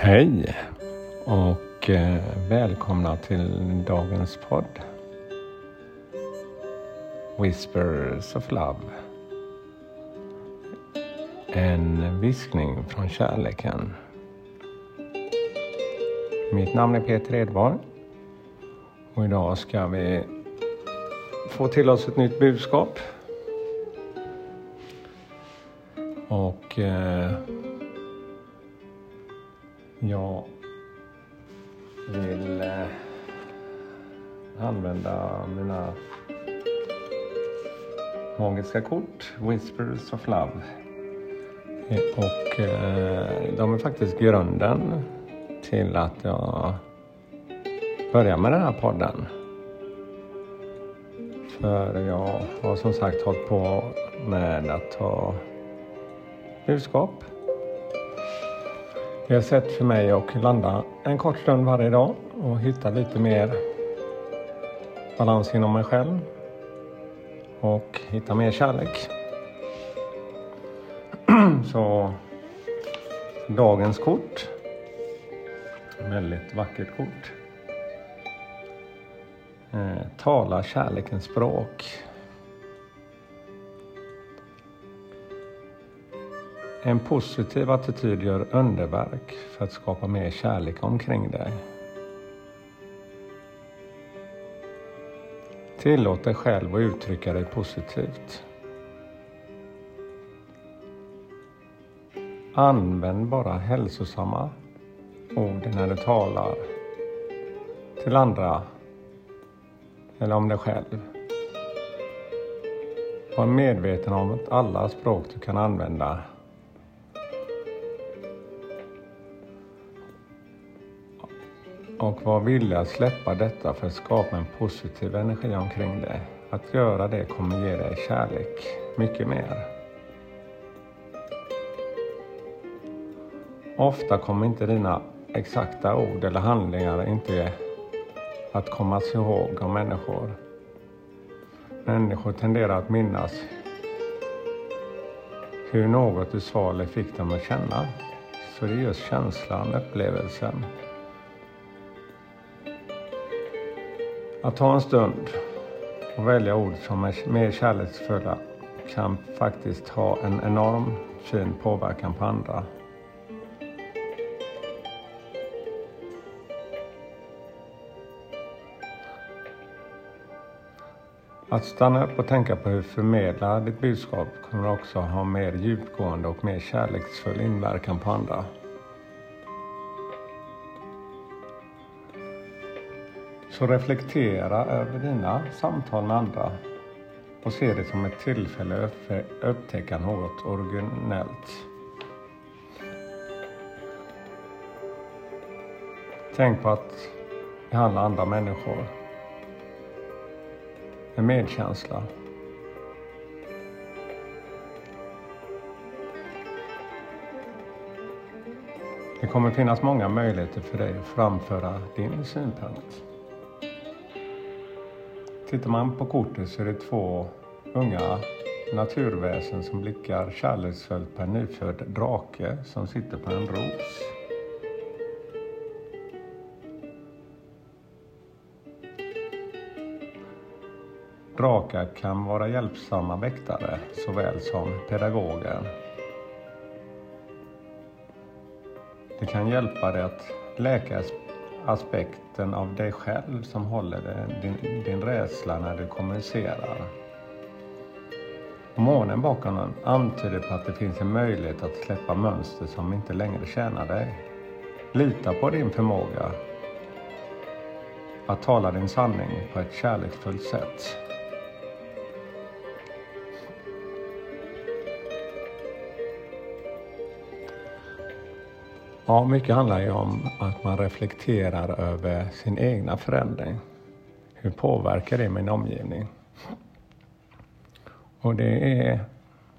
Hej och eh, välkomna till dagens podd. Whispers of Love. En viskning från kärleken. Mitt namn är Peter Edborg och idag ska vi få till oss ett nytt budskap. Och eh, jag vill eh, använda mina magiska kort, Whispers of Love. Och eh, de är faktiskt grunden till att jag börjar med den här podden. För jag har som sagt hållit på med att ta budskap det är ett sätt för mig att landa en kort stund varje dag och hitta lite mer balans inom mig själv och hitta mer kärlek. Så dagens kort, väldigt vackert kort. Eh, tala kärlekens språk. En positiv attityd gör underverk för att skapa mer kärlek omkring dig. Tillåt dig själv att uttrycka dig positivt. Använd bara hälsosamma ord när du talar till andra eller om dig själv. Var medveten om att alla språk du kan använda och var villig att släppa detta för att skapa en positiv energi omkring dig. Att göra det kommer ge dig kärlek mycket mer. Ofta kommer inte dina exakta ord eller handlingar inte att kommas ihåg av människor. Människor tenderar att minnas hur något du sa eller fick dem att känna. Så det är just känslan, upplevelsen, Att ta en stund och välja ord som är mer kärleksfulla kan faktiskt ha en enorm fin påverkan på andra. Att stanna upp och tänka på hur du förmedlar ditt budskap kommer också ha mer djupgående och mer kärleksfull inverkan på andra. Så reflektera över dina samtal med andra och se det som ett tillfälle att upptäcka något originellt. Tänk på att behandla andra människor med medkänsla. Det kommer finnas många möjligheter för dig att framföra din synpunkt. Tittar man på kortet så är det två unga naturväsen som blickar kärleksfullt på en nyfödd drake som sitter på en ros. Drakar kan vara hjälpsamma väktare såväl som pedagoger. Det kan hjälpa dig att läka aspekten av dig själv som håller din, din rädsla när du kommunicerar. Månen bakom den antyder på att det finns en möjlighet att släppa mönster som inte längre tjänar dig. Lita på din förmåga att tala din sanning på ett kärleksfullt sätt. Ja, mycket handlar ju om att man reflekterar över sin egna förändring. Hur påverkar det min omgivning? Och det är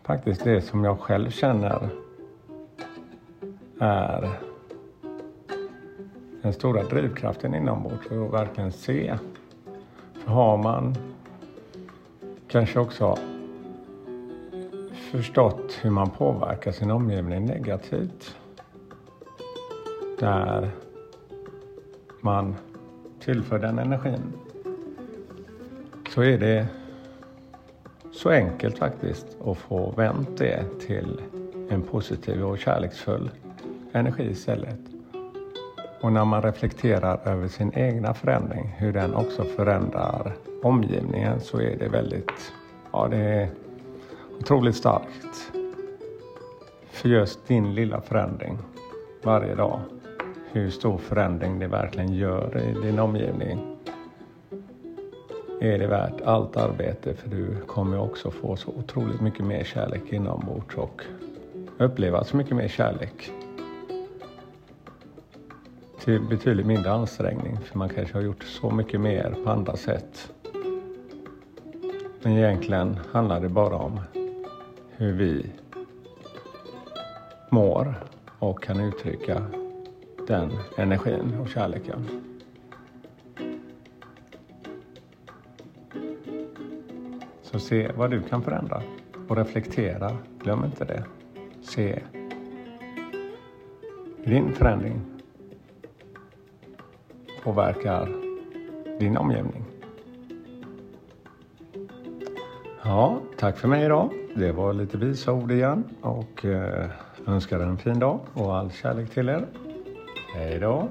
faktiskt det som jag själv känner är den stora drivkraften inombords att verkligen se. För har man kanske också förstått hur man påverkar sin omgivning negativt där man tillför den energin så är det så enkelt faktiskt att få vänt det till en positiv och kärleksfull energi istället. Och när man reflekterar över sin egna förändring, hur den också förändrar omgivningen så är det väldigt, ja det är otroligt starkt. För just din lilla förändring varje dag, hur stor förändring det verkligen gör i din omgivning. Är det värt allt arbete? För du kommer också få så otroligt mycket mer kärlek inombords och uppleva så mycket mer kärlek. Till betydligt mindre ansträngning för man kanske har gjort så mycket mer på andra sätt. Men egentligen handlar det bara om hur vi mår och kan uttrycka den energin och kärleken. Så se vad du kan förändra och reflektera. Glöm inte det. Se din förändring påverkar din omgivning. Ja, tack för mig idag. Det var lite visa ord igen och eh, önskar en fin dag och all kärlek till er. Hej då!